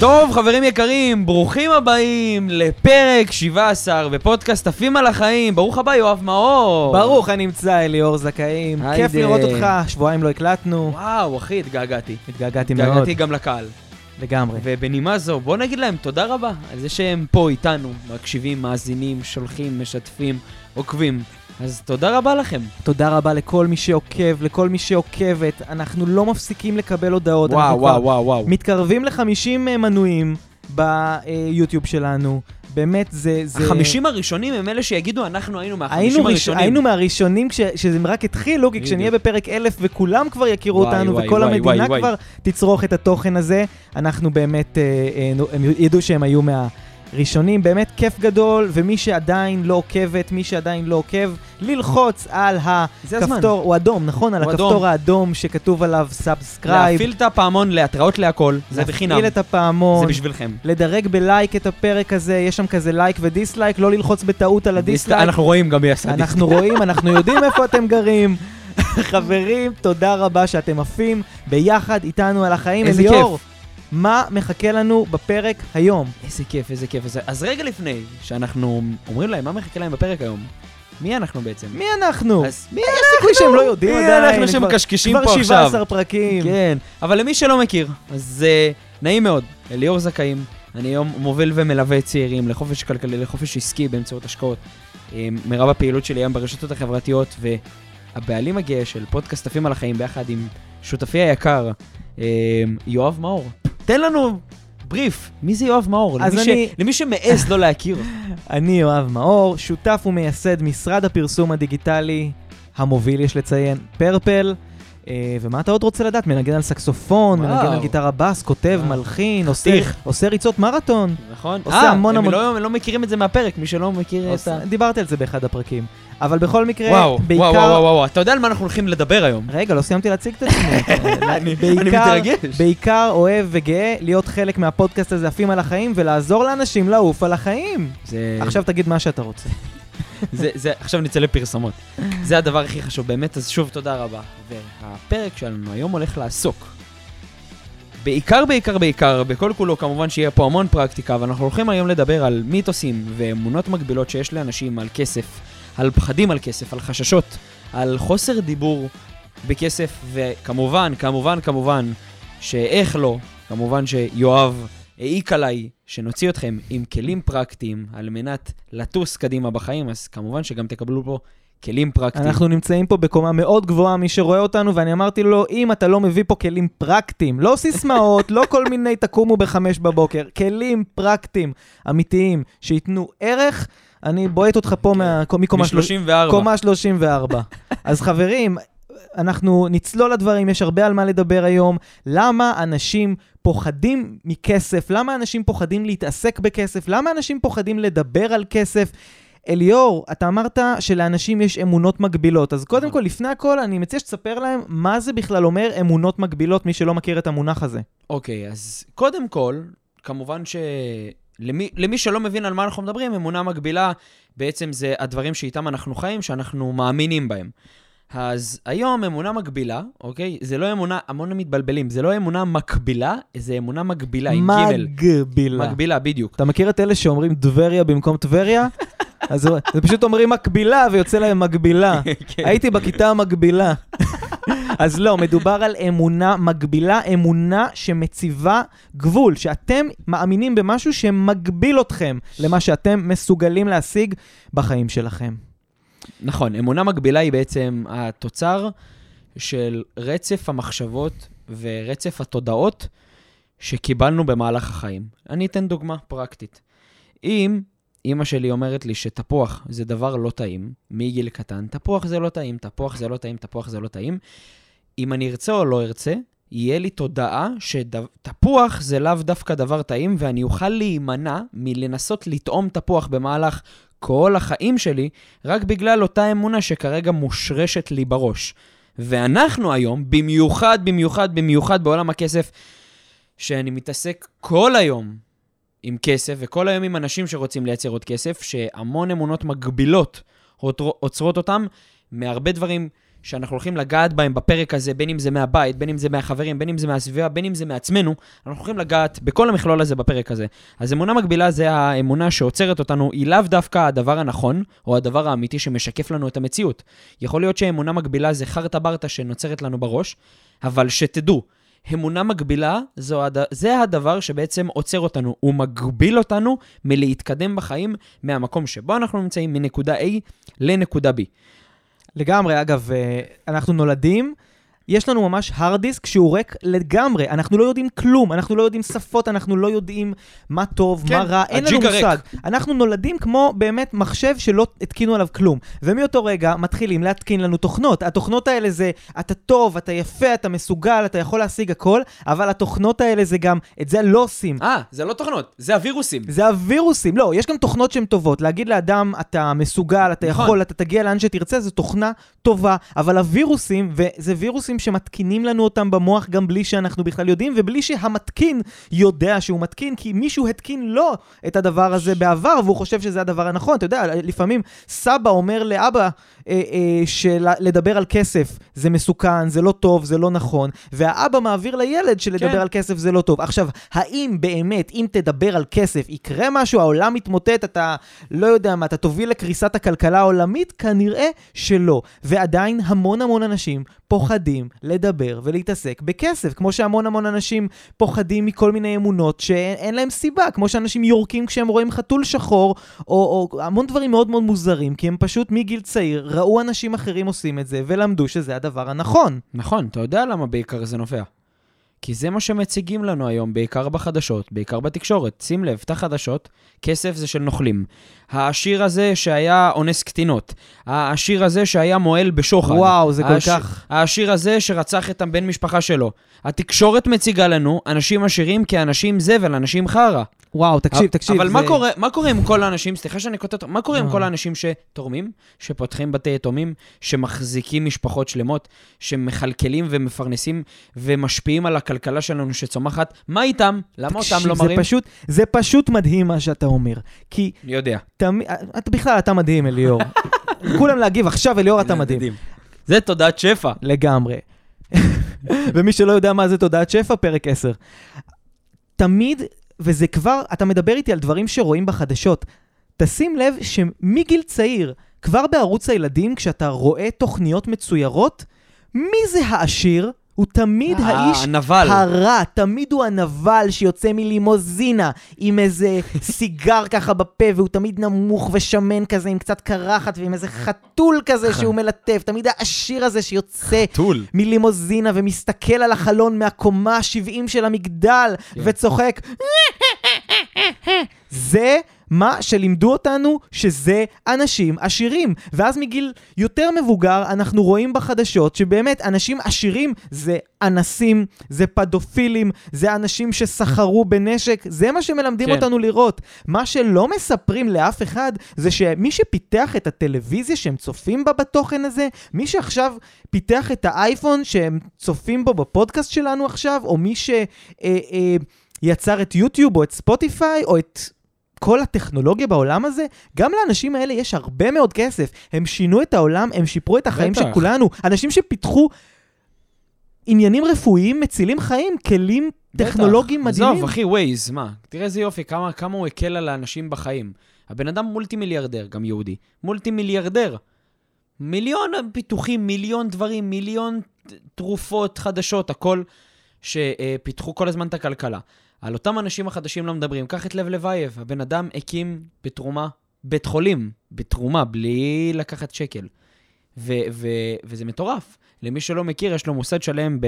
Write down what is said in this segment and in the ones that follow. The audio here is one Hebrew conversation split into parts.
טוב, חברים יקרים, ברוכים הבאים לפרק 17 בפודקאסט עפים על החיים. ברוך הבא, יואב מאור. ברוך הנמצא, אליאור זכאים. כיף לראות אותך, שבועיים לא הקלטנו. וואו, אחי, התגעגעתי. התגעגעתי מאוד, התגעגעתי גם לקהל. לגמרי. ובנימה זו, בוא נגיד להם תודה רבה על זה שהם פה איתנו, מקשיבים, מאזינים, שולחים, משתפים, עוקבים. אז תודה רבה לכם. תודה רבה לכל מי שעוקב, לכל מי שעוקבת. אנחנו לא מפסיקים לקבל הודעות. וואו, וואו, וואו, וואו. מתקרבים ל-50 מנויים ביוטיוב שלנו. באמת, זה... זה... החמישים הראשונים הם אלה שיגידו, אנחנו היינו היינו, מהחמישים ראש... הראשונים. היינו מהראשונים כש... שזה רק התחילו, כי. כשנהיה בפרק אלף וכולם כבר יכירו וואי, אותנו, וואי, וכל וואי, המדינה וואי, כבר תצרוך את התוכן הזה, אנחנו באמת, אה, אה, הם ידעו שהם היו מהראשונים. באמת כיף גדול, ומי שעדיין לא עוקבת, מי שעדיין לא עוקב, ללחוץ על. הכפתור, הוא אדום, נכון? על הכפתור אדום. האדום שכתוב עליו subscribe. להפעיל את הפעמון להתראות להכל, זה בחינם. להפעיל את הפעמון. זה בשבילכם. לדרג בלייק את הפרק הזה, יש שם כזה לייק ו dislike, לא ללחוץ בטעות על ה dislike. אנחנו רואים גם מי עשה dislike. אנחנו רואים, אנחנו יודעים איפה אתם גרים. חברים, תודה רבה שאתם עפים ביחד איתנו על החיים. איזה אליאור, כיף. מה מחכה לנו בפרק היום? איזה כיף, איזה כיף. איזה- אז רגע לפני שאנחנו אומרים להם מה מחכה להם בפרק היום, מי אנחנו בעצם? מי אנחנו? אז מי יש סיכוי שהם לא יודעים מי עדיין. אנחנו כבר- שמקשקשים כבר פה עכשיו? 17 פרקים. כן, אבל למי שלא מכיר, אז uh, נעים מאוד, אליאור זכאים, אני היום מוביל ומלווה צעירים לחופש כלכלי, לחופש עסקי באמצעות השקעות. אה, מרב הפעילות שלי היום ברשתות החברתיות, והבעלים הגאה של פודקאסט עפים על החיים ביחד עם שותפי היקר, אה, יואב מאור. תן לנו בריף, מי זה יואב מאור? למי, אני- ש... למי שמעז לא להכיר. אני יואב מאור, שותף ומייסד משרד הפרסום הדיגיטלי המוביל, יש לציין, פרפל. אה, ומה אתה עוד רוצה לדעת? מנגן על סקסופון. מנגן על גיטרה בס, כותב, וואו. מלחין, עושה, ריצות מרתון. נכון? עושה אה, המון הם המון- לא, לא מכירים את זה מהפרק, מי שלא מכיר את ה... דיברתי על זה באחד הפרקים. אבל בכל מקרה, וואו, בעיקר... וואו, וואו, וואו, אתה יודע על מה אנחנו הולכים לדבר היום? רגע, לא סיימתי להציג את עצמי. אני- מתרגש. בעיקר אוהב וגאה להיות חלק מהפודקאסט הזה, עפים על החיים, ולעזור לאנשים לעוף על החיים. עכשיו תגיד מה שאתה רוצה. זה, זה, עכשיו נצא לפרסומות. זה הדבר הכי חשוב, באמת, אז שוב תודה רבה. והפרק שלנו היום הולך לעסוק. בעיקר, בעיקר, בעיקר, בכל כולו כמובן שיהיה פה המון פרקטיקה, אבל אנחנו הולכים היום לדבר על מיתוסים ואמונות מגבילות שיש לאנשים על כסף, על פחדים על כסף, על חששות, על חוסר דיבור בכסף, וכמובן, כמובן, כמובן, שאיך לא, כמובן שיואב העיק עליי שנוציא אתכם עם כלים פרקטיים על מנת לטוס קדימה בחיים, אז כמובן שגם תקבלו פה כלים פרקטיים. אנחנו נמצאים פה בקומה מאוד גבוהה, מי שרואה אותנו, ואני אמרתי לו, אם אתה לא מביא פה כלים פרקטיים, לא סיסמאות, לא כל מיני תקומו בחמש בבוקר, כלים פרקטיים, אמיתיים, שייתנו ערך, אני בועט אותך פה מה- מקומה שלוש- מ-34. קומה 34. אז חברים, אנחנו נצלול לדברים, יש הרבה על מה לדבר היום. למה אנשים פוחדים מכסף? למה אנשים פוחדים להתעסק בכסף? למה אנשים פוחדים לדבר על כסף? אליאור, אתה אמרת שלאנשים יש אמונות מגבילות, אז קודם כל, לפני הכל, אני מציע שתספר להם מה זה בכלל אומר אמונות מגבילות, מי שלא מכיר את המונח הזה. אוקיי, אז קודם כל, כמובן שלמי למי שלא מבין על מה אנחנו מדברים, אמונה מגבילה בעצם זה הדברים שאיתם אנחנו חיים, שאנחנו מאמינים בהם. אז היום אמונה מגבילה, אוקיי? זה לא אמונה, המון מתבלבלים, זה לא אמונה מקבילה, זה אמונה מגבילה עם ג'. מגבילה. מגבילה, בדיוק. אתה מכיר את אלה שאומרים טבריה במקום טבריה? אז זה פשוט אומרים מקבילה ויוצא להם מגבילה. כן. הייתי בכיתה המקבילה. אז לא, מדובר על אמונה מגבילה, אמונה שמציבה גבול, שאתם מאמינים במשהו שמגביל אתכם למה שאתם מסוגלים להשיג בחיים שלכם. נכון, אמונה מגבילה היא בעצם התוצר של רצף המחשבות ורצף התודעות שקיבלנו במהלך החיים. אני אתן דוגמה פרקטית. אם אימא שלי אומרת לי שתפוח זה דבר לא טעים, מגיל קטן, תפוח זה לא טעים, תפוח זה לא טעים, תפוח זה לא טעים, אם אני ארצה או לא ארצה, יהיה לי תודעה שתפוח זה לאו דווקא דבר טעים, ואני אוכל להימנע מלנסות לטעום תפוח במהלך כל החיים שלי, רק בגלל אותה אמונה שכרגע מושרשת לי בראש. ואנחנו היום, במיוחד, במיוחד, במיוחד בעולם הכסף, שאני מתעסק כל היום עם כסף, וכל היום עם אנשים שרוצים לייצר עוד כסף, שהמון אמונות מגבילות עוצרות אותם מהרבה דברים שאנחנו הולכים לגעת בהם בפרק הזה, בין אם זה מהבית, בין אם זה מהחברים, בין אם זה מהסביבה, בין אם זה מעצמנו, אנחנו הולכים לגעת בכל המכלול הזה בפרק הזה. אז אמונה מקבילה זה האמונה שעוצרת אותנו, היא לאו דווקא הדבר הנכון, או הדבר האמיתי שמשקף לנו את המציאות. יכול להיות שאמונה מקבילה זה חרטה ברטה שנוצרת לנו בראש, אבל שתדעו, אמונה מגבילה זו הד... זה הדבר שבעצם עוצר אותנו, הוא מגביל אותנו מלהתקדם בחיים מהמקום שבו אנחנו נמצאים, מנקודה A לנקודה B. לגמרי, אגב, אה, אנחנו נולדים, יש לנו ממש hard disk שהוא ריק לגמרי, אנחנו לא יודעים כלום, אנחנו לא יודעים שפות, אנחנו לא יודעים מה טוב, כן, מה רע, אין לנו. מושג. אנחנו נולדים כמו באמת מחשב שלא התקינו עליו כלום. ומאותו רגע מתחילים להתקין לנו תוכנות. התוכנות האלה זה, אתה טוב, אתה יפה, אתה מסוגל, אתה יכול להשיג הכל, אבל התוכנות האלה זה גם, את זה לא עושים. אה, זה לא תוכנות, זה הווירוסים. זה הווירוסים, לא, יש גם תוכנות שהן טובות. להגיד לאדם, אתה מסוגל, אתה נכון. יכול, אתה תגיע לאן שתרצה, זו תוכנה טובה. אבל הווירוסים, וזה וירוסים שמתקינים לנו אותם במוח גם בלי שאנחנו בכלל יודעים, ובלי שהמתקין יודע שהוא מתקין, כי מישהו התקין לו את הדבר הזה בעבר, והוא חושב שזה הדבר הנכון. אתה יודע, לפעמים סבא אומר לאבא אה, אה, שלדבר על כסף זה מסוכן, זה לא טוב, זה לא נכון, והאבא מעביר לילד שלדבר כן. על כסף זה לא טוב. עכשיו, האם באמת, אם תדבר על כסף, יקרה משהו, העולם יתמוטט, אתה לא יודע מה, אתה תוביל לקריסת הכלכלה העולמית? כנראה שלא. ועדיין המון המון אנשים פוחדים לדבר ולהתעסק בכסף, כמו שהמון המון אנשים פוחדים מכל מיני אמונות שאין אין להם סיבה, כמו שאנשים יורקים כשהם רואים חתול שחור, או, או המון דברים מאוד מאוד מוזרים, כי הם פשוט מגיל צעיר ראו אנשים אחרים עושים את זה, ולמדו שזה הדבר הנכון. נכון, אתה יודע למה בעיקר זה נובע. כי זה מה שמציגים לנו היום, בעיקר בחדשות, בעיקר בתקשורת. שים לב, את החדשות, כסף זה של נוכלים. העשיר הזה שהיה אונס קטינות. העשיר הזה שהיה מועל בשוחד. וואו, זה כל העש- כך... העשיר הזה שרצח את הבן משפחה שלו. התקשורת מציגה לנו אנשים עשירים כאנשים זבל, אנשים חרא. וואו, תקשיב, תקשיב. אבל זה... מה קורה, מה קורה עם כל האנשים, סליחה שאני קוטע, אותו, מה קורה עם אה. כל האנשים שתורמים, שפותחים בתי יתומים, שמחזיקים משפחות שלמות, שמכלכלים ומפרנסים ומשפיעים על הכלכלה שלנו שצומחת? מה איתם? למה תקשיב, אותם לא מראים? פשוט, זה פשוט מדהים מה שאתה אומר. כי אני יודע. תמיד, אתה בכלל, אתה מדהים, אליאור. כולם להגיב, עכשיו אליאור אתה מדהים. זה תודעת שפע. לגמרי. ומי שלא יודע מה זה תודעת שפע, פרק 10. תמיד, וזה כבר, אתה מדבר איתי על דברים שרואים בחדשות. תשים לב שמגיל צעיר, כבר בערוץ הילדים, כשאתה רואה תוכניות מצוירות, מי זה העשיר? הוא תמיד האיש הנבל. הרע, תמיד הוא הנבל שיוצא מלימוזינה עם איזה סיגר ככה בפה, והוא תמיד נמוך ושמן כזה, עם קצת קרחת ועם איזה חתול כזה שהוא מלטף, תמיד העשיר הזה שיוצא טול. מלימוזינה ומסתכל על החלון מהקומה ה-70 של המגדל כן. וצוחק. זה מה שלימדו אותנו שזה אנשים עשירים. ואז מגיל יותר מבוגר אנחנו רואים בחדשות שבאמת אנשים עשירים זה אנסים, זה פדופילים, זה אנשים שסחרו בנשק, זה מה שמלמדים כן. אותנו לראות. מה שלא מספרים לאף אחד זה שמי שפיתח את הטלוויזיה שהם צופים בה בתוכן הזה, מי שעכשיו פיתח את האייפון שהם צופים בו בפודקאסט שלנו עכשיו, או מי שיצר אה, אה, יצר את יוטיוב או את ספוטיפיי או את כל הטכנולוגיה בעולם הזה, גם לאנשים האלה יש הרבה מאוד כסף. הם שינו את העולם, הם שיפרו את החיים בטח. של כולנו. אנשים שפיתחו עניינים רפואיים מצילים חיים, כלים טכנולוגיים בטח. מדהימים. עזוב, אחי, ווייז, מה? תראה איזה יופי, כמה, כמה הוא הקל על האנשים בחיים. הבן אדם מולטי מיליארדר, גם יהודי. מולטי מיליארדר. מיליון פיתוחים, מיליון דברים, מיליון תרופות חדשות, הכל שפיתחו כל הזמן את הכלכלה. על אותם אנשים החדשים לא מדברים. קח את לב לבייב, הבן אדם הקים בתרומה בית חולים, בתרומה, בלי לקחת שקל. ו- ו- וזה מטורף. למי שלא מכיר, יש לו מוסד שלם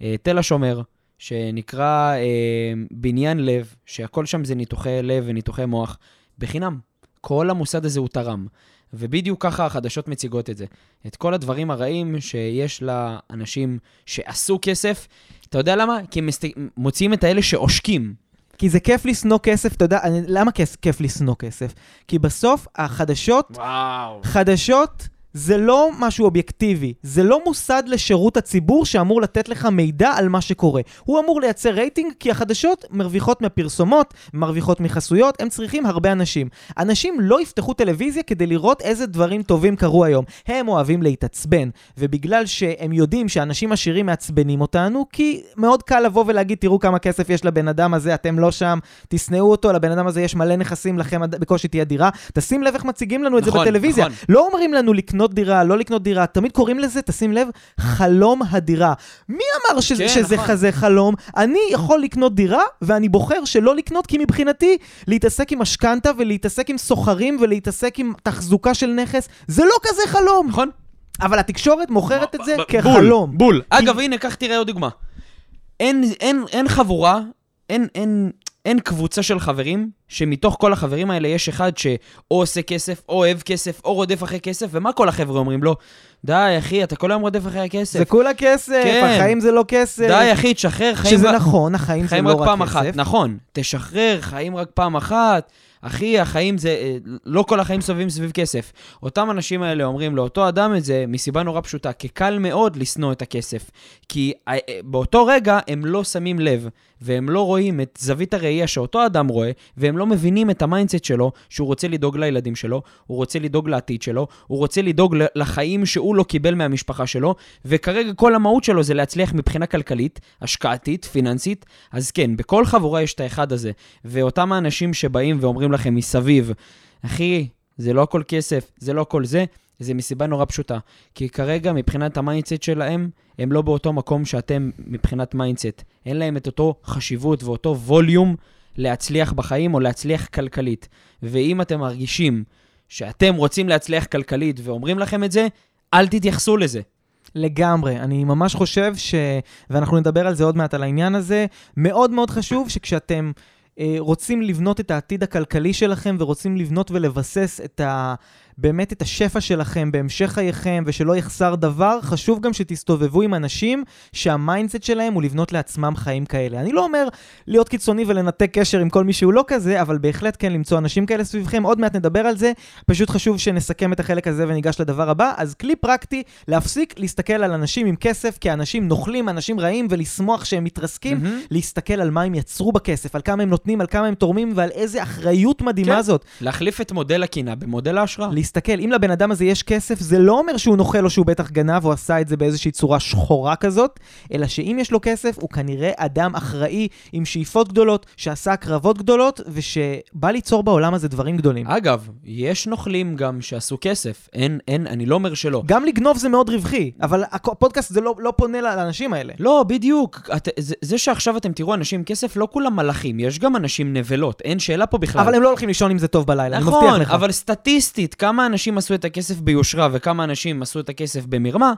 בתל השומר, שנקרא אה, בניין לב, שהכל שם זה ניתוחי לב וניתוחי מוח, בחינם. כל המוסד הזה הוא תרם. ובדיוק ככה החדשות מציגות את זה. את כל הדברים הרעים שיש לאנשים שעשו כסף. אתה יודע למה? כי הם מסת... מוציאים את האלה שעושקים. כי זה כיף לשנוא כסף, אתה יודע, אני, למה כיף, כיף לשנוא כסף? כי בסוף החדשות, וואו. חדשות זה לא משהו אובייקטיבי, זה לא מוסד לשירות הציבור שאמור לתת לך מידע על מה שקורה. הוא אמור לייצר רייטינג כי החדשות מרוויחות מהפרסומות, מרוויחות מחסויות, הם צריכים הרבה אנשים. אנשים לא יפתחו טלוויזיה כדי לראות איזה דברים טובים קרו היום. הם אוהבים להתעצבן, ובגלל שהם יודעים שאנשים עשירים מעצבנים אותנו, כי מאוד קל לבוא ולהגיד, תראו כמה כסף יש לבן אדם הזה, אתם לא שם, תשנאו אותו, לבן אדם הזה יש מלא נכסים, לכם בקושי תהיה דירה. תשים לב איך מציגים לנו את נכון, זה בטלוויזיה. נכון. לא אומרים לנו לקנות דירה, לא לקנות דירה, תמיד קוראים לזה, תשים לב, חלום הדירה. מי אמר שזה, כן, שזה נכון. כזה חלום? אני יכול לקנות דירה, ואני בוחר שלא לקנות, כי מבחינתי, להתעסק עם משכנתה ולהתעסק עם סוחרים ולהתעסק עם תחזוקה של נכס, זה לא כזה חלום. נכון? אבל התקשורת מוכרת את זה כחלום. בול, בול. אגב, הנה, קח תראה עוד דוגמה. אין, אין, אין חבורה, אין, אין, אין קבוצה של חברים, שמתוך כל החברים האלה יש אחד שאו עושה כסף, או אוהב כסף, או רודף אחרי כסף, ומה כל החבר'ה אומרים לו? די, אחי, אתה כל היום רודף אחרי הכסף. זה כולה כסף, כן. החיים זה לא כסף. די, אחי, תשחרר, חיים, שזה רק- נכון, החיים זה חיים לא רק רק פעם כסף. אחת. נכון, תשחרר, חיים רק פעם אחת. אחי, החיים זה... אה, לא כל החיים סובבים סביב כסף. אותם אנשים האלה אומרים לאותו אדם את זה מסיבה נורא פשוטה, כי קל מאוד לשנוא את הכסף. כי אה, אה, באותו רגע הם לא שמים לב, והם לא רואים את זווית הראייה שאותו אדם רואה, והם לא מבינים את ה mindset שלו, שהוא רוצה לדאוג לילדים שלו, הוא רוצה לדאוג לעתיד שלו, הוא רוצה לדאוג לחיים שהוא לא קיבל מהמשפחה שלו, וכרגע כל המהות שלו זה להצליח מבחינה כלכלית, השקעתית, פיננסית. אז כן, בכל חבורה יש את האחד הזה. ואותם האנשים שבאים ואומרים לכם מסביב, אחי, זה לא הכל כסף, זה לא הכל זה, זה מסיבה נורא פשוטה. כי כרגע, מבחינת ה mindset שלהם, הם לא באותו מקום שאתם מבחינת mindset. אין להם את אותו חשיבות ואותו volume להצליח בחיים או להצליח כלכלית. ואם אתם מרגישים שאתם רוצים להצליח כלכלית ואומרים לכם את זה, אל תתייחסו לזה. לגמרי. אני ממש חושב ש... ואנחנו נדבר על זה עוד מעט, על העניין הזה. מאוד מאוד חשוב שכשאתם רוצים לבנות את העתיד הכלכלי שלכם ורוצים לבנות ולבסס את ה... באמת את השפע שלכם בהמשך חייכם ושלא יחסר דבר, חשוב גם שתסתובבו עם אנשים שה mindset שלהם הוא לבנות לעצמם חיים כאלה. אני לא אומר להיות קיצוני ולנתק קשר עם כל מי שהוא לא כזה, אבל בהחלט כן למצוא אנשים כאלה סביבכם. עוד מעט נדבר על זה. פשוט חשוב שנסכם את החלק הזה וניגש לדבר הבא. אז כלי פרקטי, להפסיק להסתכל על אנשים עם כסף כאנשים נוכלים, אנשים רעים, ולשמוח שהם מתרסקים, מהמם. להסתכל על מה הם יצרו בכסף, על כמה הם נותנים, על כמה הם תורמים ועל איזה אחריות מדהימה כן. זאת. להחליף את מודל הקינה במודל ההשראה. להסתכל, אם לבן אדם הזה יש כסף, זה לא אומר שהוא נוכל או שהוא בטח גנב או עשה את זה באיזושהי צורה שחורה כזאת, אלא שאם יש לו כסף, הוא כנראה אדם אחראי עם שאיפות גדולות, שעשה הקרבות גדולות, ושבא ליצור בעולם הזה דברים גדולים. אגב, יש נוכלים גם שעשו כסף. אין, אין, אני לא אומר שלא. גם לגנוב זה מאוד רווחי, אבל הפודקאסט זה לא, לא פונה לאנשים האלה. לא, בדיוק. את, זה, זה שעכשיו אתם תראו אנשים עם כסף, לא כולם מלאכים, יש גם אנשים נבלות, אין שאלה פה בכלל. אבל הם לא הולכים לישון עם זה טוב בלילה, אני מבטיח נכון, לך. אבל סטטיסטית, כמה אנשים עשו את הכסף ביושרה וכמה אנשים עשו את הכסף במרמה,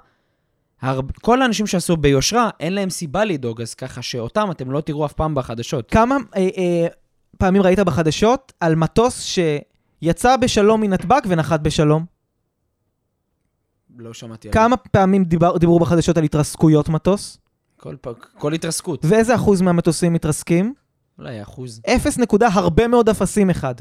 הרב... כל האנשים שעשו ביושרה, אין להם סיבה לדאוג, אז ככה שאותם אתם לא תראו אף פעם בחדשות. כמה אה, אה, פעמים ראית בחדשות על מטוס שיצא בשלום מנתב"ג ונחת בשלום? לא שמעתי על כמה פעמים דיבר, דיברו בחדשות על התרסקויות מטוס? זה. כל, פ... כל התרסקות. ואיזה אחוז מהמטוסים מתרסקים? אולי אחוז. אפס נקודה הרבה מאוד אפסים אחד.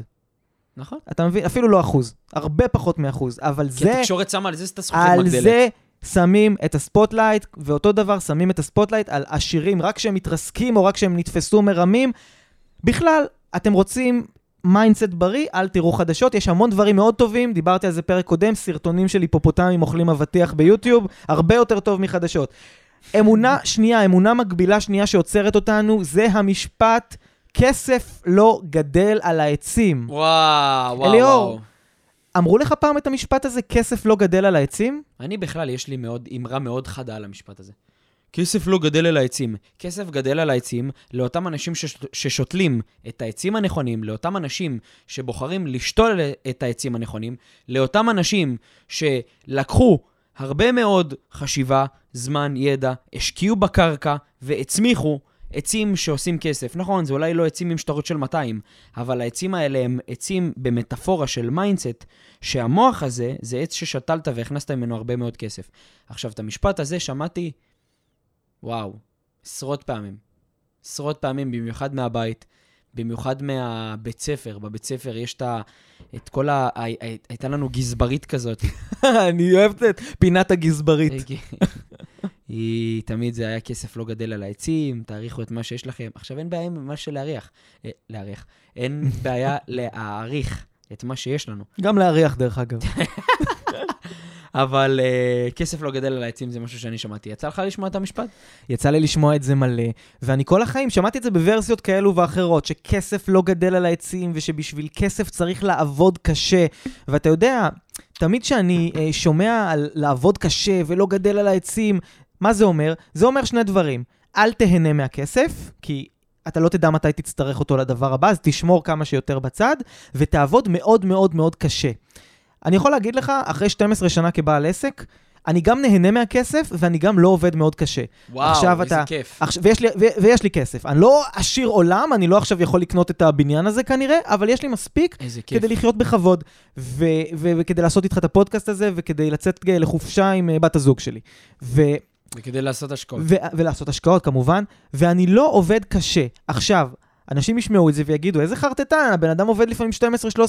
נכון. אתה מבין? אפילו לא אחוז. הרבה פחות מאחוז. אבל כי זה, התקשורת שמה על זה את הזכוכית על מגדלת. זה שמים את ה spotlight, ואותו דבר שמים את ה spotlight על עשירים, רק כשהם מתרסקים או רק כשהם נתפסו מרמים. בכלל, אתם רוצים mindset בריא, אל תראו חדשות, יש המון דברים מאוד טובים, דיברתי על זה פרק קודם, סרטונים של היפופוטמים אוכלים אבטיח ביוטיוב, הרבה יותר טוב מחדשות. אמונה שנייה, אמונה מקבילה שנייה שעוצרת אותנו, זה המשפט, כסף לא גדל על העצים. וואו, וואו, אליאור. וואו. אמרו לך פעם את המשפט הזה, כסף לא גדל על העצים? אני בכלל, יש לי מאוד, אמרה מאוד חדה על המשפט הזה. כסף לא גדל על העצים. כסף גדל על העצים לאותם אנשים שש, ששותלים את העצים הנכונים, לאותם אנשים שבוחרים לשתול את העצים הנכונים, לאותם אנשים שלקחו הרבה מאוד חשיבה, זמן, ידע, השקיעו בקרקע והצמיחו עצים שעושים כסף. נכון, זה אולי לא עצים עם שטרות של 200, אבל העצים האלה הם עצים במטאפורה של mindset, שהמוח הזה זה עץ ששתלת והכנסת ממנו הרבה מאוד כסף. עכשיו, את המשפט הזה שמעתי, וואו, עשרות פעמים. עשרות פעמים, במיוחד מהבית. במיוחד מהבית ספר. בבית ספר יש את, ה, את כל ה... הייתה לנו גזברית כזאת. אני אוהבת את פינת הגזברית. היא תמיד זה היה כסף לא גדל על העצים, תעריכו את מה שיש לכם. עכשיו אין בעיה עם מה שלהריח. אה, להריח. אין בעיה להעריך את מה שיש לנו. גם להריח, דרך אגב. אבל uh, כסף לא גדל על העצים זה משהו שאני שמעתי. יצא לך לשמוע את המשפט? יצא לי לשמוע את זה מלא, ואני כל החיים שמעתי את זה בוורסיות כאלו ואחרות, שכסף לא גדל על העצים, ושבשביל כסף צריך לעבוד קשה. ואתה יודע, תמיד כשאני אה, שומע על לעבוד קשה ולא גדל על העצים, מה זה אומר? זה אומר שני דברים. אל תהנה מהכסף, כי אתה לא תדע מתי תצטרך אותו לדבר הבא, אז תשמור כמה שיותר בצד, ותעבוד מאוד מאוד מאוד קשה. אני יכול להגיד לך, אחרי 12 שנה כבעל עסק, אני גם נהנה מהכסף, ואני גם לא עובד מאוד קשה. וואו, איזה אתה- כיף. עכשיו, ויש, לי, ו, ויש לי כסף. אני לא עשיר עולם, אני לא עכשיו יכול לקנות את הבניין הזה כנראה, אבל יש לי מספיק. כדי לחיות בכבוד, ו, ו, וכדי לעשות איתך את הפודקאסט הזה, וכדי לצאת לחופשה עם אה, בת הזוג שלי. ו, וכדי לעשות השקעות. ו, ולעשות השקעות כמובן, ואני לא עובד קשה. עכשיו, אנשים ישמעו את זה ויגידו, איזה חרטטן, הבן אדם עובד לפעמים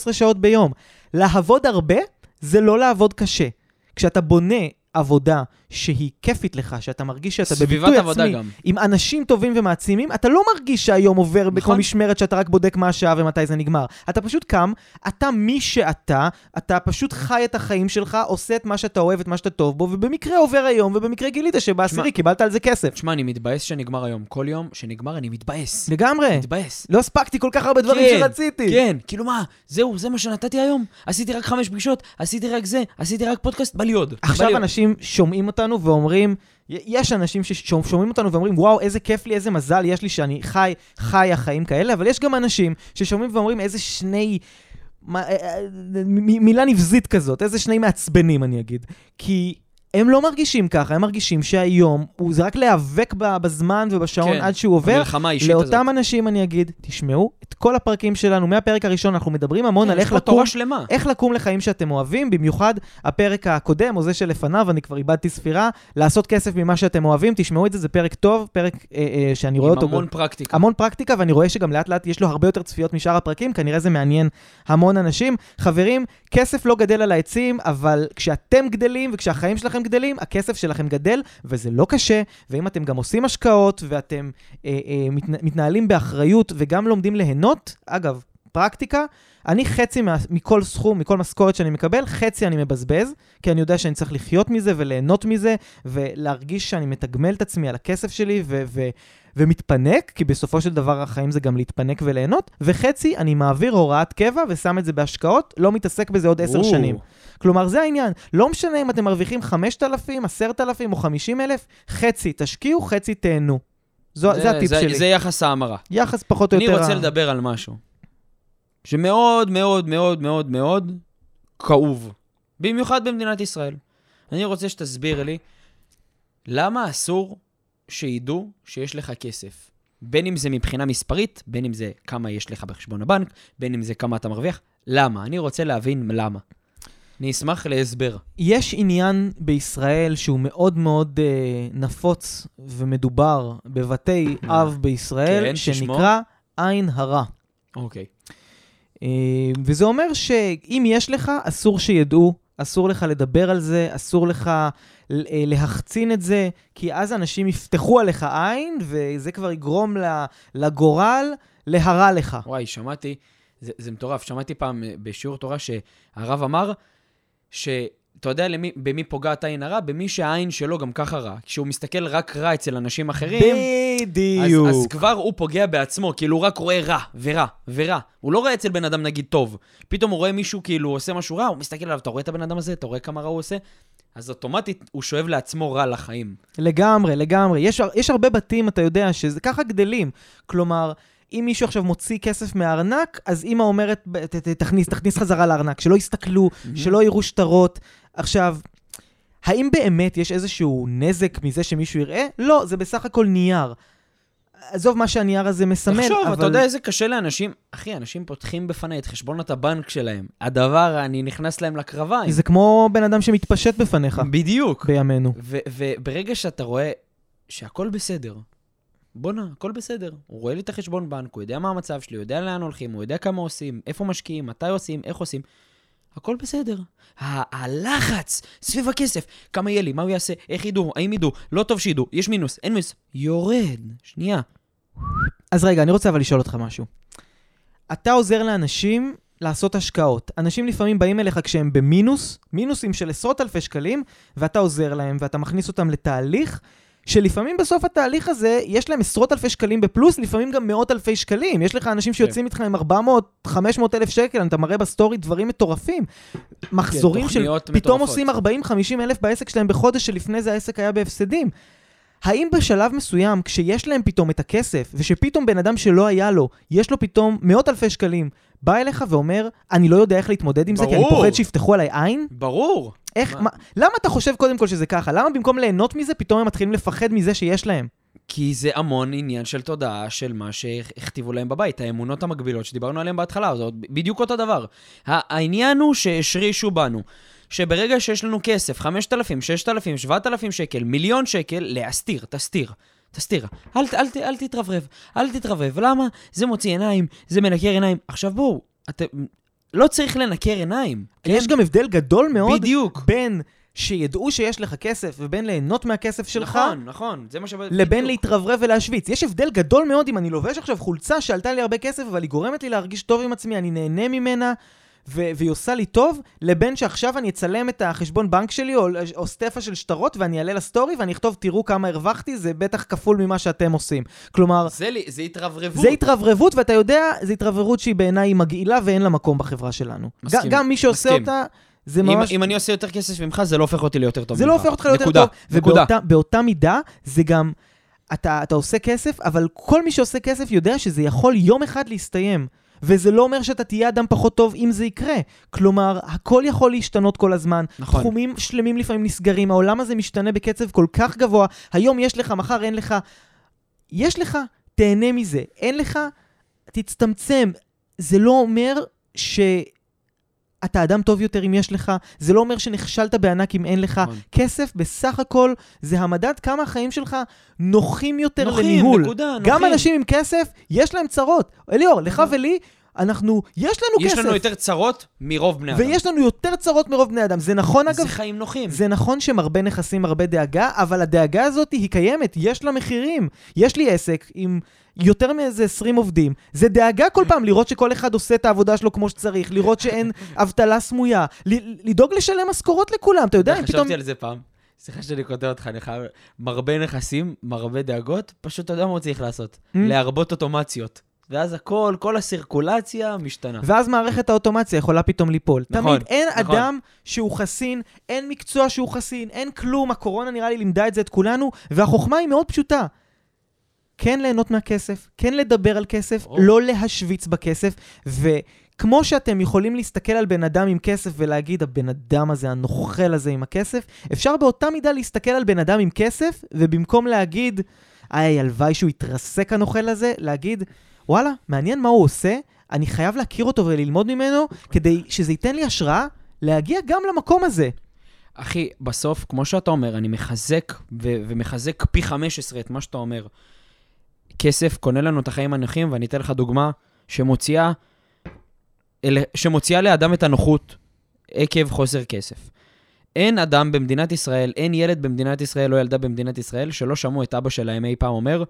12-13 שעות ביום. לעבוד הרבה זה לא לעבוד קשה. כשאתה בונה עבודה שהיא כיפית לך, שאתה מרגיש שאתה בביטוי עבודה עצמי, גם. עם אנשים טובים ומעצימים, אתה לא מרגיש שהיום עובר בכל נכון. משמרת שאתה רק בודק מה השעה ומתי זה נגמר. אתה פשוט קם, אתה מי שאתה, אתה פשוט חי את החיים שלך, עושה את מה שאתה אוהב, את מה שאתה טוב בו, ובמקרה עובר היום, ובמקרה גילית שבעשירי קיבלת על זה כסף. תשמע, אני מתבאס שנגמר היום. כל יום שנגמר אני מתבאס. לגמרי. מתבאס. לא הספקתי כל כך הרבה דברים כן, שרציתי. כן, כאילו מה, זהו, זה מה שנתתי היום? עשיתי רק חמש פגישות, עשיתי רק זה, עשיתי רק פודקאסט, בא לי עוד. עכשיו עוד. אנשים שומעים אותנו ואומרים, יש אנשים ששומעים אותנו ואומרים, וואו, איזה כיף לי, איזה מזל יש לי שאני חי, חי החיים כאלה, אבל יש גם אנשים ששומעים ואומרים, איזה שני... מה, אה, אה, מילה נבזית כזאת, איזה שני מעצבנים אני אגיד. כי הם לא מרגישים ככה, הם מרגישים שהיום הוא זה רק להיאבק בזמן ובשעון כן, עד שהוא עובר. המלחמה האישית הזאת. לאותם אנשים אני אגיד, תשמעו, את כל הפרקים שלנו, מהפרק הראשון אנחנו מדברים המון על כן, יש איך לקום שלמה. איך לקום לחיים שאתם אוהבים, במיוחד הפרק הקודם, או זה שלפניו, אני כבר איבדתי ספירה, לעשות כסף ממה שאתם אוהבים, תשמעו את זה, זה פרק טוב, פרק אה, אה, שאני רואה עם אותו... המון פרקטיקה. המון פרקטיקה, ואני רואה שגם לאט לאט יש לו הרבה יותר צפיות משאר הפרקים, כנראה זה מעניין המון אנשים. חברים, כסף לא גדל על העצים, אבל כשאתם גדלים וכשהחיים שלכם גדלים, הכסף שלכם גדל, וזה לא קשה, ואם אתם גם עושים השקעות, ואתם אה, אה, מת, מתנהלים באחריות וגם לומדים ליהנות, אגב, פרקטיקה, אני חצי מה, מכל סכום, מכל משכורת שאני מקבל, חצי אני מבזבז, כי אני יודע שאני צריך לחיות מזה וליהנות מזה, ולהרגיש שאני מתגמל את עצמי על הכסף שלי, ו... ו ומתפנק, כי בסופו של דבר החיים זה גם להתפנק וליהנות, וחצי אני מעביר הוראת קבע ושם את זה בהשקעות, לא מתעסק בזה עוד עשר. שנים. כלומר, זה העניין. לא משנה אם אתם מרוויחים 5,000, 10,000 או 50,000, חצי תשקיעו, חצי תהנו. זו, זה, הטיפ זה, שלי. זה יחס ההמרה. יחס פחות או אני יותר... רוצה ה- לדבר על משהו שמאוד מאוד מאוד מאוד מאוד כאוב, במיוחד במדינת ישראל. אני רוצה שתסביר לי למה אסור שידעו שיש לך כסף. בין אם זה מבחינה מספרית, בין אם זה כמה יש לך בחשבון הבנק, בין אם זה כמה אתה מרוויח. למה? אני רוצה להבין למה. אני אשמח להסבר. יש עניין בישראל שהוא מאוד מאוד אה, נפוץ ומדובר בבתי אב בישראל, כן, ששמו? שנקרא עין הרע. אוקיי. אה, וזה אומר שאם יש לך, אסור שידעו, אסור לך לדבר על זה, אסור לך אה, להחצין את זה, כי אז אנשים יפתחו עליך עין, וזה כבר יגרום לגורל להרע לך. וואי, שמעתי, זה, זה מטורף, שמעתי פעם אה, בשיעור תורה שהרב אמר שאתה יודע למי, במי פוגעת עין הרע? במי שהעין שלו גם ככה רע. כשהוא מסתכל רק רע אצל אנשים אחרים, אז, בדיוק. אז כבר הוא פוגע בעצמו, כאילו הוא רק רואה רע ורע ורע. הוא לא רואה אצל בן אדם נגיד טוב. פתאום הוא רואה מישהו כאילו עושה משהו רע, הוא מסתכל עליו, אתה רואה את הבן אדם הזה? אתה רואה כמה רע הוא עושה? אז אוטומטית הוא שואב לעצמו רע לחיים. לגמרי, לגמרי. יש, יש הרבה בתים, אתה יודע, שזה ככה גדלים. כלומר, אם מישהו עכשיו מוציא כסף מהארנק, אז אימא אומרת, "ב- ת- ת- תכניס, תכניס חזרה לארנק, שלא יסתכלו, שלא יראו שטרות. עכשיו, האם באמת יש איזשהו נזק מזה שמישהו יראה? לא, זה בסך הכל נייר. עזוב מה שהנייר הזה מסמל, תחשוב, אבל... אתה יודע איזה קשה לאנשים, אחי, אנשים פותחים בפניי את חשבונות הבנק שלהם. הדבר, אני נכנס להם לקרביים. זה כמו בן אדם שמתפשט בפניך בדיוק. בימינו. וברגע שאתה רואה שהכל בסדר, בואנה, הכל בסדר. הוא רואה לי את החשבון בנק, הוא יודע מה המצב שלי, הוא יודע לאן הולכים, הוא יודע כמה עושים, איפה משקיעים, מתי עושים, איך עושים. הכל בסדר. הלחץ סביב הכסף, כמה יהיה לי, מה הוא יעשה, איך ידעו, האם ידעו, לא טוב שידעו, יש מינוס, אין מינוס, יורד. שנייה. אז רגע, אני רוצה אבל לשאול אותך משהו. אתה עוזר לאנשים לעשות השקעות. אנשים לפעמים באים אליך כשהם במינוס, מינוסים של עשרות אלפי שקלים, ואתה עוזר להם, ואתה מכניס אותם לתהליך, שלפעמים בסוף התהליך הזה, יש להם עשרות אלפי שקלים בפלוס, לפעמים גם מאות אלפי שקלים. יש לך אנשים שיוצאים איתך עם 400, 500 אלף שקל, אתה מראה בסטורי דברים מטורפים. מחזורים של תוכניות פתאום. עושים 40-50 אלף בעסק שלהם בחודש, שלפני זה העסק היה בהפסדים. האם בשלב מסוים, כשיש להם פתאום את הכסף, ושפתאום בן אדם שלא היה לו, יש לו פתאום מאות אלפי שקלים, בא אליך ואומר, אני לא יודע איך להתמודד עם זה, כי אני ברור. פוחד שיפתחו עליי עין? ברור. איך, מה? מה, למה אתה חושב קודם כל שזה ככה? למה במקום ליהנות מזה, פתאום הם מתחילים לפחד מזה שיש להם? כי זה המון עניין של תודעה של מה שהכתיבו להם בבית, האמונות המקבילות שדיברנו עליהן בהתחלה, זה בדיוק אותו דבר. העניין הוא שהשרישו בנו, שברגע שיש לנו כסף, 5,000, 6,000, 7,000 שקל, מיליון שקל, להסתיר, תסתיר. תסתיר, אל, אל, ת- אל תתרברב, אל תתרברב. למה? זה מוציא עיניים, זה מנקר עיניים. עכשיו בואו, אתם... לא צריך לנקר עיניים. יש גם הבדל גדול מאוד בדיוק. בין שידעו שיש לך כסף ובין ליהנות מהכסף שלך, נכון, נכון, זה מה ש... לבין בדיוק. להתרברב ולהשוויץ. יש הבדל גדול מאוד אם אני לובש עכשיו חולצה שעלתה לי הרבה כסף, אבל היא גורמת לי להרגיש טוב עם עצמי, אני נהנה ממנה, ו- והיא עושה לי טוב, לבין שעכשיו אני אצלם את החשבון בנק שלי, או, או סטפה של שטרות, ואני אעלה לסטורי, ואני אכתוב, תראו כמה הרווחתי, זה בטח כפול ממה שאתם עושים. כלומר, זה, לי- זה התרברבות. זה התרברבות, ואתה יודע, זו התרברבות שהיא בעיניי מגעילה ואין לה מקום בחברה שלנו. מסכים, ג- גם מי שעושה מסכים. אותה, זה אם, ממש... אם אני עושה יותר כסף ממך, זה לא הופך אותי ליותר טוב זה ממך. לא הופך אותך ליותר נקודה, טוב. נקודה. ובאותה באותה מידה, זה גם, אתה, אתה עושה כסף, אבל כל מי שעושה כסף יודע שזה יכול יום אחד להסתיים. וזה לא אומר שאתה תהיה אדם פחות טוב אם זה יקרה. כלומר, הכל יכול להשתנות כל הזמן. נכון. תחומים שלמים לפעמים נסגרים, העולם הזה משתנה בקצב כל כך גבוה. היום יש לך, מחר אין לך. יש לך, תהנה מזה. אין לך, תצטמצם. זה לא אומר ש... אתה אדם טוב יותר אם יש לך, זה לא אומר שנכשלת בענק אם אין לך. נכון. כסף בסך הכל זה המדד כמה החיים שלך נוחים יותר נוחים, לניהול. נקודה, גם נוחים. אנשים עם כסף, יש להם צרות. אליאור, לך נכון. ולי, אנחנו, יש לנו יש כסף. לנו יותר צרות מרוב בני אדם. ויש לנו יותר צרות מרוב בני אדם. זה נכון, אגב, זה חיים נוחים. זה נכון שמרבה נכסים, הרבה דאגה, אבל הדאגה הזאת היא קיימת, יש לה מחירים. יש לי עסק עם יותר מאיזה 20 עובדים. זה דאגה כל פעם לראות שכל אחד עושה את העבודה שלו כמו שצריך, לראות שאין אבטלה סמויה, לדאוג לשלם משכורות לכולם, אתה יודע, אם פתאום... חשבתי על זה פעם. סליחה שאני קוטע אותך, אני חייב... מרבה נכסים, מרבה דאגות, פשוט אתה יודע מה הוא צריך לעשות. Mm. להרבות אוטומציות. ואז הכל, כל הסירקולציה משתנה. ואז מערכת האוטומציה יכולה פתאום ליפול. נכון, תמיד אין נכון. אדם שהוא חסין, אין מקצוע שהוא חסין, אין כלום, הקורונה נראה לי לימדה את זה את כולנו, והחוכמה היא מאוד פשוטה. כן ליהנות מהכסף, כן לדבר על כסף, או. לא להשוויץ בכסף, וכמו שאתם יכולים להסתכל על בן אדם עם כסף ולהגיד, הבן אדם הזה, הנוכל הזה עם הכסף, אפשר באותה מידה להסתכל על בן אדם עם כסף, ובמקום להגיד, איי, הלוואי שהוא יתרסק הנוכל הזה, להגיד, וואלה, מעניין מה הוא עושה, אני חייב להכיר אותו וללמוד ממנו, כדי שזה ייתן לי השראה להגיע גם למקום הזה. אחי, בסוף, כמו שאתה אומר, אני מחזק ו- ומחזק פי 15 את מה שאתה אומר. כסף קונה לנו את החיים הנוחים, ואני אתן לך דוגמה שמוציאה, אל- שמוציאה לאדם את הנוחות עקב חוסר כסף. אין אדם במדינת ישראל, אין ילד במדינת ישראל או ילדה במדינת ישראל שלא שמעו את אבא שלהם אי פעם אומר,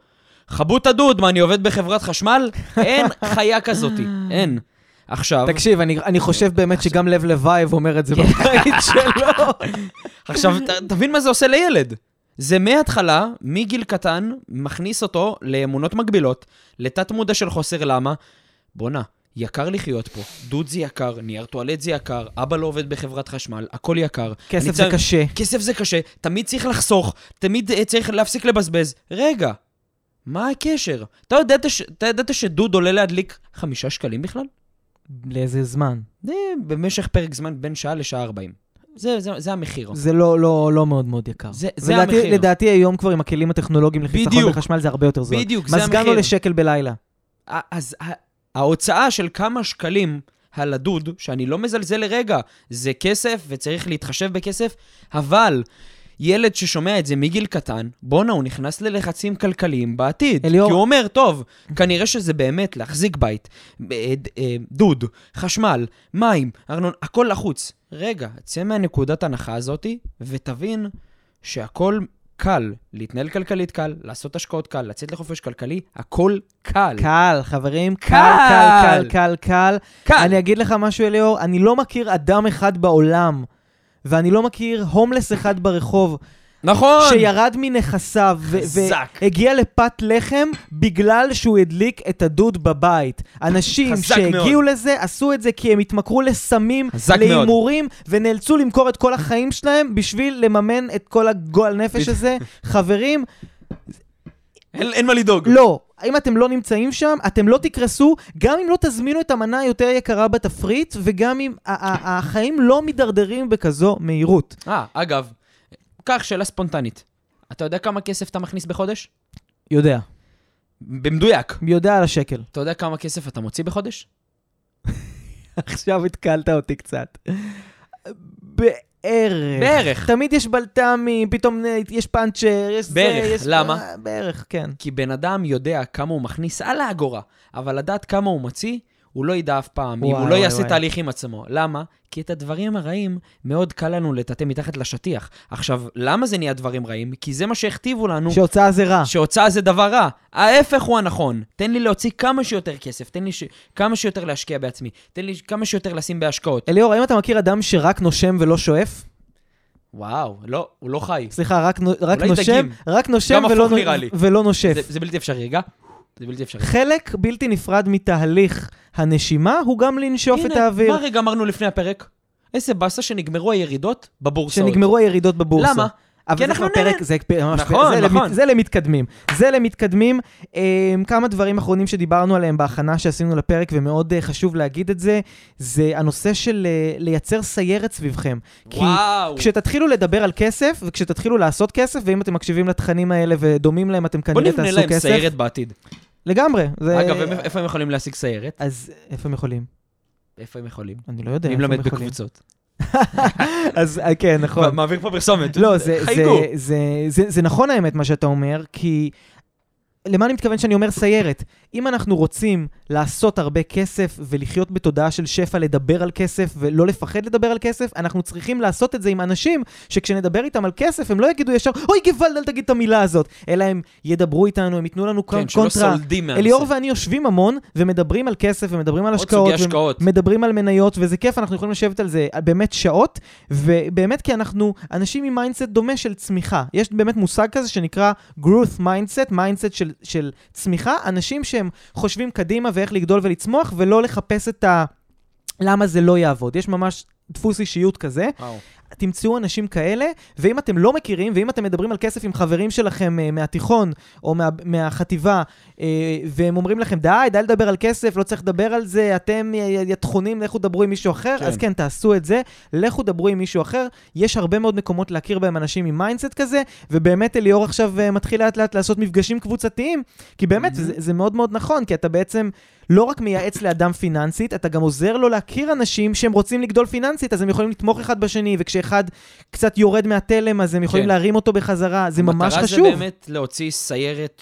חבו את הדוד, מה, אני עובד בחברת חשמל? אין חיה כזאתי, אין. עכשיו, תקשיב, אני, אני חושב באמת שגם לב לוייב אומר את זה בבית שלו. עכשיו, ת, תבין מה זה עושה לילד. זה מההתחלה, מגיל קטן, מכניס אותו לאמונות מגבילות, לתת מודע של חוסר למה. בואנה, יקר לחיות פה, דוד זה יקר, נייר טואלט זה יקר, אבא לא עובד בחברת חשמל, הכל יקר. כסף זה קשה. כסף זה קשה, תמיד צריך לחסוך, תמיד אה, צריך להפסיק לבזבז. רגע, מה הקשר? אתה ידעת, ש... אתה ידעת שדוד עולה להדליק חמישה שקלים בכלל? לאיזה זמן? זה במשך פרק זמן בין שעה לשעה ארבעים. זה, זה, זה המחיר. זה לא, לא, לא מאוד מאוד יקר. זה- זה ולדעתי- המחיר. לדעתי היום כבר עם הכלים הטכנולוגיים לחיסכון. בחשמל זה הרבה יותר זול. בדיוק, זה מזגן המחיר. עולה שקל בלילה. אז ההוצאה של כמה שקלים על הדוד, שאני לא מזלזל לרגע, זה כסף וצריך להתחשב בכסף, אבל ילד ששומע את זה מגיל קטן, בואנה, הוא נכנס ללחצים כלכליים בעתיד. אליאור- כי הוא אומר, טוב, כנראה שזה באמת להחזיק בית, אה, אה, דוד, חשמל, מים, ארנון, הכל לחוץ. רגע, צא מהנקודת הנחה הזאתי, ותבין שהכל קל. להתנהל כלכלית קל, לעשות השקעות קל, לצאת לחופש כלכלי, הכל קל. קל, חברים, קל, קל. קל, קל, קל, קל. קל. אני אגיד לך משהו, אליאור, אני לא מכיר אדם אחד בעולם, ואני לא מכיר הומלס אחד ברחוב, נכון! שירד מנכסיו. והגיע לפת לחם בגלל שהוא הדליק את הדוד בבית. אנשים שהגיעו לזה, עשו את זה כי הם התמכרו לסמים, מאוד. להימורים, ונאלצו למכור את כל החיים שלהם בשביל לממן את כל הגועל נפש הזה. חברים, אין, אין מה לדאוג. לא. אם אתם לא נמצאים שם, אתם לא תקרסו, גם אם לא תזמינו את המנה היותר יקרה בתפריט, וגם אם החיים לא מידרדרים בכזו מהירות. אה, אגב, קח שאלה ספונטנית. אתה יודע כמה כסף אתה מכניס בחודש? יודע. במדויק. יודע על השקל. אתה יודע כמה כסף אתה מוציא בחודש? עכשיו התקלת אותי קצת. בערך. בערך. תמיד יש בלת"מים, פתאום אה, יש פאנצ'ר, יש בערך. זה, יש... למה? אה, בערך, כן. כי בן אדם יודע כמה הוא מכניס על האגורה, אבל לדעת כמה הוא מוציא, הוא לא ידע אף פעם, אם וואי, הוא לא יעשה וואי. תהליך עם עצמו. למה? כי את הדברים הרעים מאוד קל לנו לטאטא מתחת לשטיח. עכשיו, למה זה נהיה דברים רעים? כי זה מה שהכתיבו לנו, שהוצאה זה רע. שהוצאה זה דבר רע. ההפך הוא הנכון. תן לי להוציא כמה שיותר כסף, תן לי ש... כמה שיותר להשקיע בעצמי, תן לי כמה שיותר לשים בהשקעות. אליאור, האם אתה מכיר אדם שרק נושם ולא שואף? וואו, לא, הוא לא חי. סליחה, רק, רק נושם, דגים. רק נושם ולא. ולא נושף. זה, זה בלתי אפשרי, רגע. זה בלתי אפשרי. חלק בלתי נפרד מתהליך הנשימה הוא גם לנשוף את האוויר. מה רגע אמרנו לפני הפרק? איזה באסה שנגמרו הירידות בבורסאות. שנגמרו הירידות בבורסה. למה? אבל כי זה כבר פרק. זה, נכון, זה, נכון. למת, זה למתקדמים. זה למתקדמים. Um, כמה דברים אחרונים שדיברנו עליהם בהכנה שעשינו לפרק, ומאוד uh, חשוב להגיד את זה, זה הנושא של uh, לייצר סיירת סביבכם. כי וואו. כשתתחילו לדבר על כסף, וכשתתחילו לעשות כסף, ואם אתם מקשיבים לתכנים האלה ודומים להם, אתם בוא כנראה נבנה תעשו להם כסף. סיירת בעתיד. לגמרי. זה... אגב, הם- איפה הם יכולים להשיג סיירת? אז איפה הם יכולים? איפה הם יכולים? אני לא יודע אני מלמד. בקבוצות. אז אה, כן, נכון. מעביר פה פרסומת. לא, זה, חייגו. זה, זה, זה, זה נכון האמת מה שאתה אומר, כי למה אני מתכוון שאני אומר סיירת? אם אנחנו רוצים לעשות הרבה כסף ולחיות בתודעה של שפע, לדבר על כסף ולא לפחד לדבר על כסף, אנחנו צריכים לעשות את זה עם אנשים שכשנדבר איתם על כסף, הם לא יגידו ישר, אוי גוואלד, אל תגיד את המילה הזאת, אלא הם ידברו איתנו, הם ייתנו לנו כן, קונטרה. אליאור ואני יושבים המון ומדברים על כסף ומדברים על השקעות. השקעות. מדברים על מניות, וזה כיף, אנחנו יכולים לשבת על זה באמת שעות, ובאמת כי אנחנו אנשים עם mindset דומה של צמיחה. יש באמת מושג כזה שנקרא growth mindset, mindset של, של צמיחה, אנשים שהם חושבים קדימה ואיך לגדול ולצמוח, ולא לחפש את ה... למה זה לא יעבוד. יש ממש דפוס אישיות כזה. וואו. תמצאו אנשים כאלה, ואם אתם לא מכירים, ואם אתם מדברים על כסף עם חברים שלכם אה, מהתיכון או מה, מהחטיבה, אה, והם אומרים לכם, די, די לדבר על כסף, לא צריך לדבר על זה, אתם י- י- יתחונים, לכו דברו עם מישהו אחר, כן. אז כן, תעשו את זה, לכו דברו עם מישהו אחר. יש הרבה מאוד מקומות להכיר בהם אנשים עם mindset כזה, ובאמת אליאור עכשיו אה, מתחיל לאט לאט לעשות מפגשים קבוצתיים, כי באמת, Mhm. זה, זה מאוד מאוד נכון, כי אתה בעצם לא רק מייעץ לאדם פיננסית, אתה גם עוזר לו להכיר אנשים שהם רוצים לגדול פיננסית, אז הם יכולים לתמוך אחד בשני, וכשאחד קצת יורד מהתלם, אז הם יכולים כן. להרים אותו בחזרה, זה ממש המטרה חשוב. זה באמת להוציא סיירת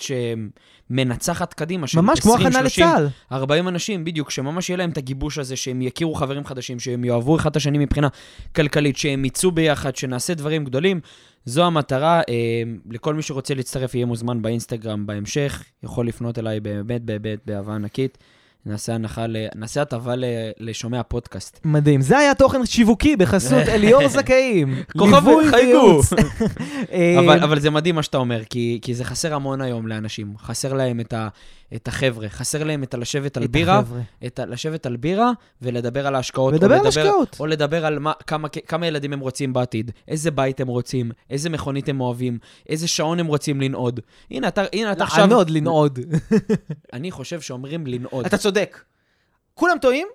שמנצחת קדימה, של ממש כמו 20, הכנה 30, לצה"ל. 40 אנשים, בדיוק, שממש יהיה להם את הגיבוש הזה, שהם יכירו חברים חדשים, שהם יאהבו אחד את השני מבחינה כלכלית, שהם יצאו ביחד, שנעשה דברים גדולים. זו המטרה. אה, לכל מי שרוצה להצטרף יהיה מוזמן באינסטגרם בהמשך, יכול לפנות אליי באמת באמת באהבה ענקית. נעשה הנחה, ל... נעשה הטבה ל... לשומע פודקאסט. מדהים. זה היה תוכן שיווקי בחסות אליאור זכאים. כוכב חייגו. אה, אבל, אבל זה מדהים מה שאתה אומר, כי, כי זה חסר המון היום לאנשים. חסר להם את, ה, את החבר'ה, חסר להם את הלשבת על את בירה, החבר'ה. את ה, לשבת על בירה ולדבר על ההשקעות. ולדבר או על לדבר, השקעות. או לדבר על מה, כמה, כמה ילדים הם רוצים בעתיד, איזה בית הם רוצים, איזה מכונית הם אוהבים, איזה שעון הם רוצים לנעוד. הנה, אתה, הנה, אתה עכשיו... לענוד, לנעוד. אני חושב שאומרים לנעוד. אתה צודק. כולם טועים,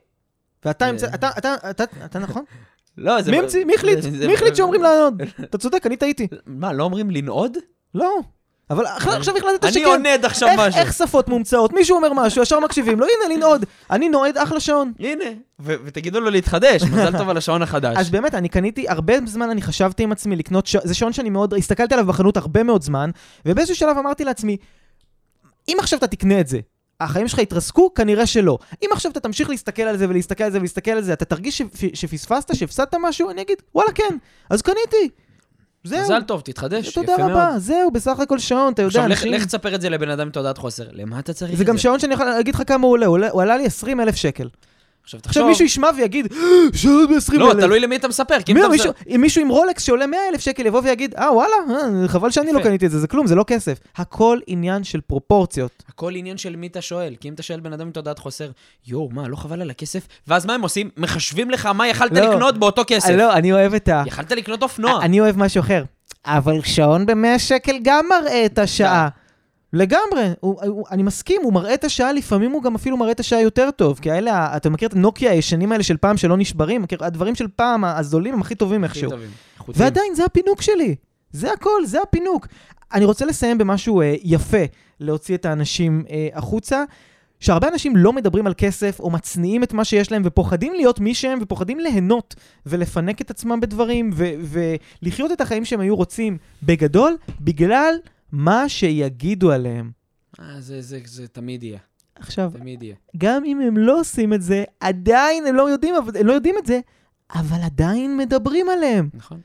ואתה זה- המצא... אתה- אתה- אתה- אתה נכון? לא, זה... מי החליט? מי החליט שאומרים לענוד? אתה צודק, אני טעיתי. מה, לא אומרים לנעוד? לא. אבל עכשיו החלטת אני שכן. עונד עכשיו משהו. איך שפות מומצאות? מישהו אומר משהו, ישר מקשיבים לו, הנה לנעוד. אני נועד אחלה שעון. הנה, ותגידו לו להתחדש, מזל טוב על השעון החדש. אז באמת, אני קניתי, הרבה זמן אני חשבתי עם עצמי לקנות, ש... זה שעון שאני מאוד, הסתכלתי עליו בחנות הרבה מאוד זמן, ובאיזשהו שלב אמרתי לעצמי, אם עכשיו אתה תקנה את זה, החיים שלך יתרסקו? כנראה שלא. אם עכשיו אתה תמשיך להסתכל על זה ולהסתכל על זה ולהסתכל על זה, אתה תרגיש שפ- שפספסת, שהפסדת משהו? אני אגיד, וואלה כן, אז קניתי. זהו. מזל טוב, תתחדש, תודה יפה מאוד. רבה, זהו, בסך הכל שעון, אתה יודע, עכשיו, לך- אנשים... לך תספר את זה לבן אדם עם תעודת חוסר. למה אתה צריך את זה זה? גם שעון שאני יכול להגיד לך כמה הוא עולה- הוא עלה לי 20 אלף שקל. עכשיו עכשיו תחשוב... מישהו ישמע ויגיד, שעון ב-20 לא, אלף. תלוי למי אתה מספר, כי מי- אתה מישהו-. אם מישהו עם רולקס שעולה 100 אלף שקל יבוא ויגיד, אה וואלה, אה, חבל שאני לא. קניתי את זה, זה כלום, זה לא כסף. הכל עניין של פרופורציות. הכל עניין של מי אתה שואל, כי אם אתה שואל בן אדם עם תעודת חוסר, יואו, מה, לא חבל על הכסף? ואז מה הם עושים? מחשבים לך מה יכלת לא. לקנות באותו כסף. אה, לא, אני אוהב את ה... יכלת לקנות אופנוע. אני אוהב משהו אחר. אבל שעון ב-100 שקל גם מראה את השעה. לגמרי, הוא, הוא, אני מסכים, הוא מראה את השעה, לפעמים הוא גם אפילו מראה את השעה יותר טוב, כי האלה, אתה מכיר את הנוקיה הישנים האלה של פעם שלא נשברים? מכיר, הדברים של פעם, הזולים הם הכי טובים איכשהו. ועדיין, זה הפינוק שלי. זה הכל, זה הפינוק. אני רוצה לסיים במשהו אה, יפה, להוציא את האנשים אה, החוצה. שהרבה אנשים לא מדברים על כסף, או מצניעים את מה שיש להם, ופוחדים להיות מי שהם, ופוחדים ליהנות, ולפנק את עצמם בדברים, ו- ולחיות את החיים שהם היו רוצים בגדול, בגלל מה שיגידו עליהם. אה, זה, זה, זה תמיד יהיה, עכשיו, תמיד יהיה. גם אם הם לא עושים את זה, עדיין הם לא יודעים, אבל- הם לא יודעים את זה, אבל עדיין מדברים עליהם. נכון.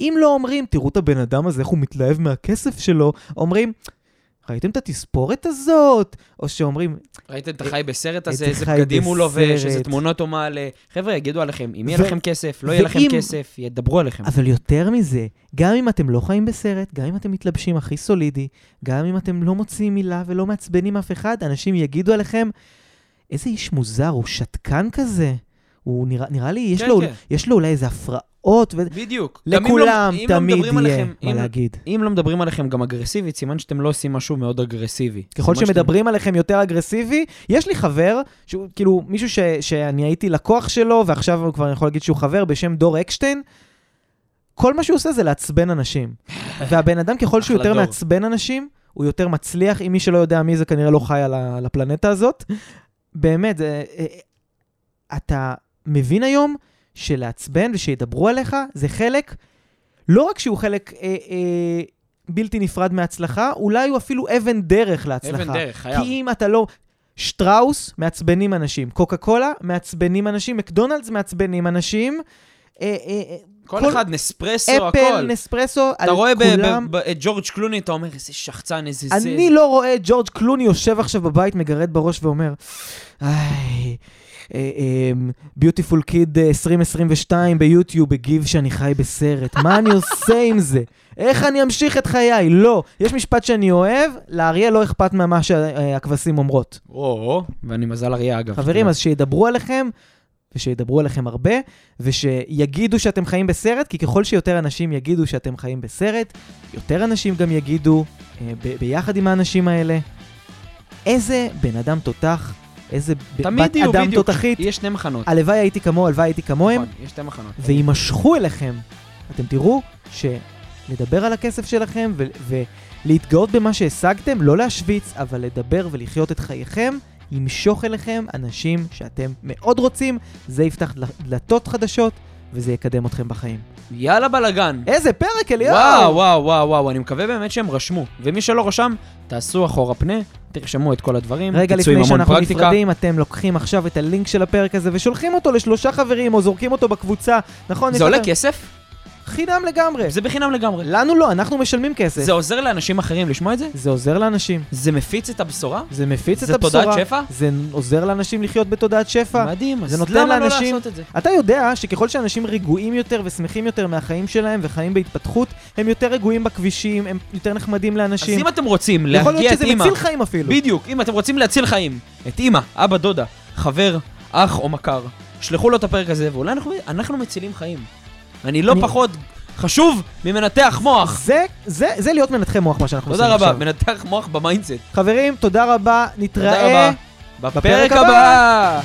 אם לא אומרים, תראו את הבן אדם הזה, איך הוא מתלהב מהכסף שלו, אומרים, ראיתם את התספורת הזאת? או שאומרים, ראיתם את החי בסרט הזה, איזה בגדים הוא לובש. איזה תמונות הוא מעלה. חבר'ה, יגידו עליכם, אם יהיה לכם כסף, לא יהיה לכם כסף, ידברו עליכם. אבל יותר מזה, גם אם אתם לא חיים בסרט, גם אם אתם מתלבשים הכי סולידי, גם אם אתם לא מוציאים מילה ולא מעצבנים אף אחד, אנשים יגידו עליכם, איזה איש מוזר, הוא שתקן כזה. הוא נראה, נראה לי, יש, כן, לו, כן. יש לו אולי איזה הפרעות, ו... בדיוק. אם לא- לכולם אם לא תמיד מדברים יהיה עליכם- מה אם- להגיד. אם לא מדברים עליכם גם אגרסיבית, סימן שאתם לא עושים משהו מאוד אגרסיבי. ככל סימן שאתם- שמדברים עליכם יותר אגרסיבי, יש לי חבר, שהוא כאילו מישהו ש, שאני הייתי לקוח שלו, ועכשיו הוא כבר יכול להגיד שהוא חבר, בשם דור אקשטיין, כל מה שהוא עושה זה לעצבן אנשים. והבן אדם, ככל שהוא יותר דור. מעצבן אנשים, הוא יותר מצליח. אם מי שלא יודע מי זה, כנראה לא חי על, ה, על הפלנטה הזאת. באמת, זה, אה, אתה מבין היום שלעצבן ושידברו עליך, זה חלק, לא רק שהוא חלק אה, אה, בלתי נפרד מהצלחה, אולי הוא אפילו אבן דרך להצלחה. אבן דרך, חייב. כי אם אתה לא... שטראוס מעצבנים אנשים, קוקה קולה מעצבנים אנשים, מקדונלדס מעצבנים אנשים, אה, אה, אה, כל כל- אחד, נספרסו, אפל, הכל. נספרסו, אתה רואה ב- כולם... ב- ב- את ג'ורג' קלוני, אתה אומר, איזה שחצן, איזה זה. אני לא רואה את ג'ורג' קלוני יושב עכשיו בבית, מגרד בראש ואומר, איי, ביוטיפול קיד 2022 ביוטיוב הגיב שאני חי בסרט, מה אני עושה עם זה? איך אני אמשיך את חיי? לא. יש משפט שאני אוהב, לאריה לא אכפת ממה שהכבשים אומרות. או, ואני מזל אריה, אגב. חברים, אז שידברו עליכם, ושידברו עליכם הרבה, ושיגידו שאתם חיים בסרט, כי ככל שיותר אנשים יגידו שאתם חיים בסרט, יותר אנשים גם יגידו, אה, ב- ביחד עם האנשים האלה, איזה בן אדם תותח, איזה בת יהיו, אדם בדיוק. תותחית, יש שני מחנות. הלוואי הייתי כמוהו, הלוואי הייתי כמוהם, נכון, יש שתי מחנות. ויימשכו אליכם. אתם תראו שלדבר על הכסף שלכם ו- ולהתגאות במה שהשגתם, לא להשוויץ, אבל לדבר ולחיות את חייכם, ימשוך אליכם אנשים שאתם מאוד רוצים, זה יפתח דל- דלתות חדשות וזה יקדם אתכם בחיים. יאללה בלאגן. איזה פרק, אליהו! וואו, וואו, וואו, וואו, אני מקווה באמת שהם רשמו. ומי שלא רשם, תעשו אחורה פנה, תרשמו את כל הדברים, רגע לפני שאנחנו פרקטיקה. נפרדים, אתם לוקחים עכשיו את הלינק של הפרק הזה ושולחים אותו לשלושה חברים או זורקים אותו בקבוצה, נכון? זה עולה כסף? חינם לגמרי. זה בחינם לגמרי. לנו לא, אנחנו משלמים כסף. זה עוזר לאנשים אחרים לשמוע את זה? זה עוזר לאנשים. זה מפיץ את הבשורה? זה מפיץ את זה הבשורה. תודעת שפע? זה עוזר לאנשים לחיות בתודעת שפע. מדהים, אז זה למה לא לעשות את זה? אתה יודע שככל שאנשים רגועים יותר ושמחים יותר מהחיים שלהם וחיים בהתפתחות, הם יותר רגועים בכבישים, הם יותר נחמדים אז לאנשים. אם אתם רוצים יכול להרגיע להיות את שזה אימא, מציל חיים אפילו. בדיוק, אם אתם רוצים להציל חיים, את אימא, אבא, דודה, חבר, אח או מכר, שלחו לו את הפרק הזה, ואולי אנחנו, אנחנו מצילים חיים. אני לא אני- פחות חשוב ממנתח מוח. זה, זה, זה להיות מנתחי מוח, מה שאנחנו עושים תודה רבה, עכשיו. מנתח מוח במיינדסט. חברים, תודה רבה, נתראה. תודה רבה. בפרק בפרק הבא!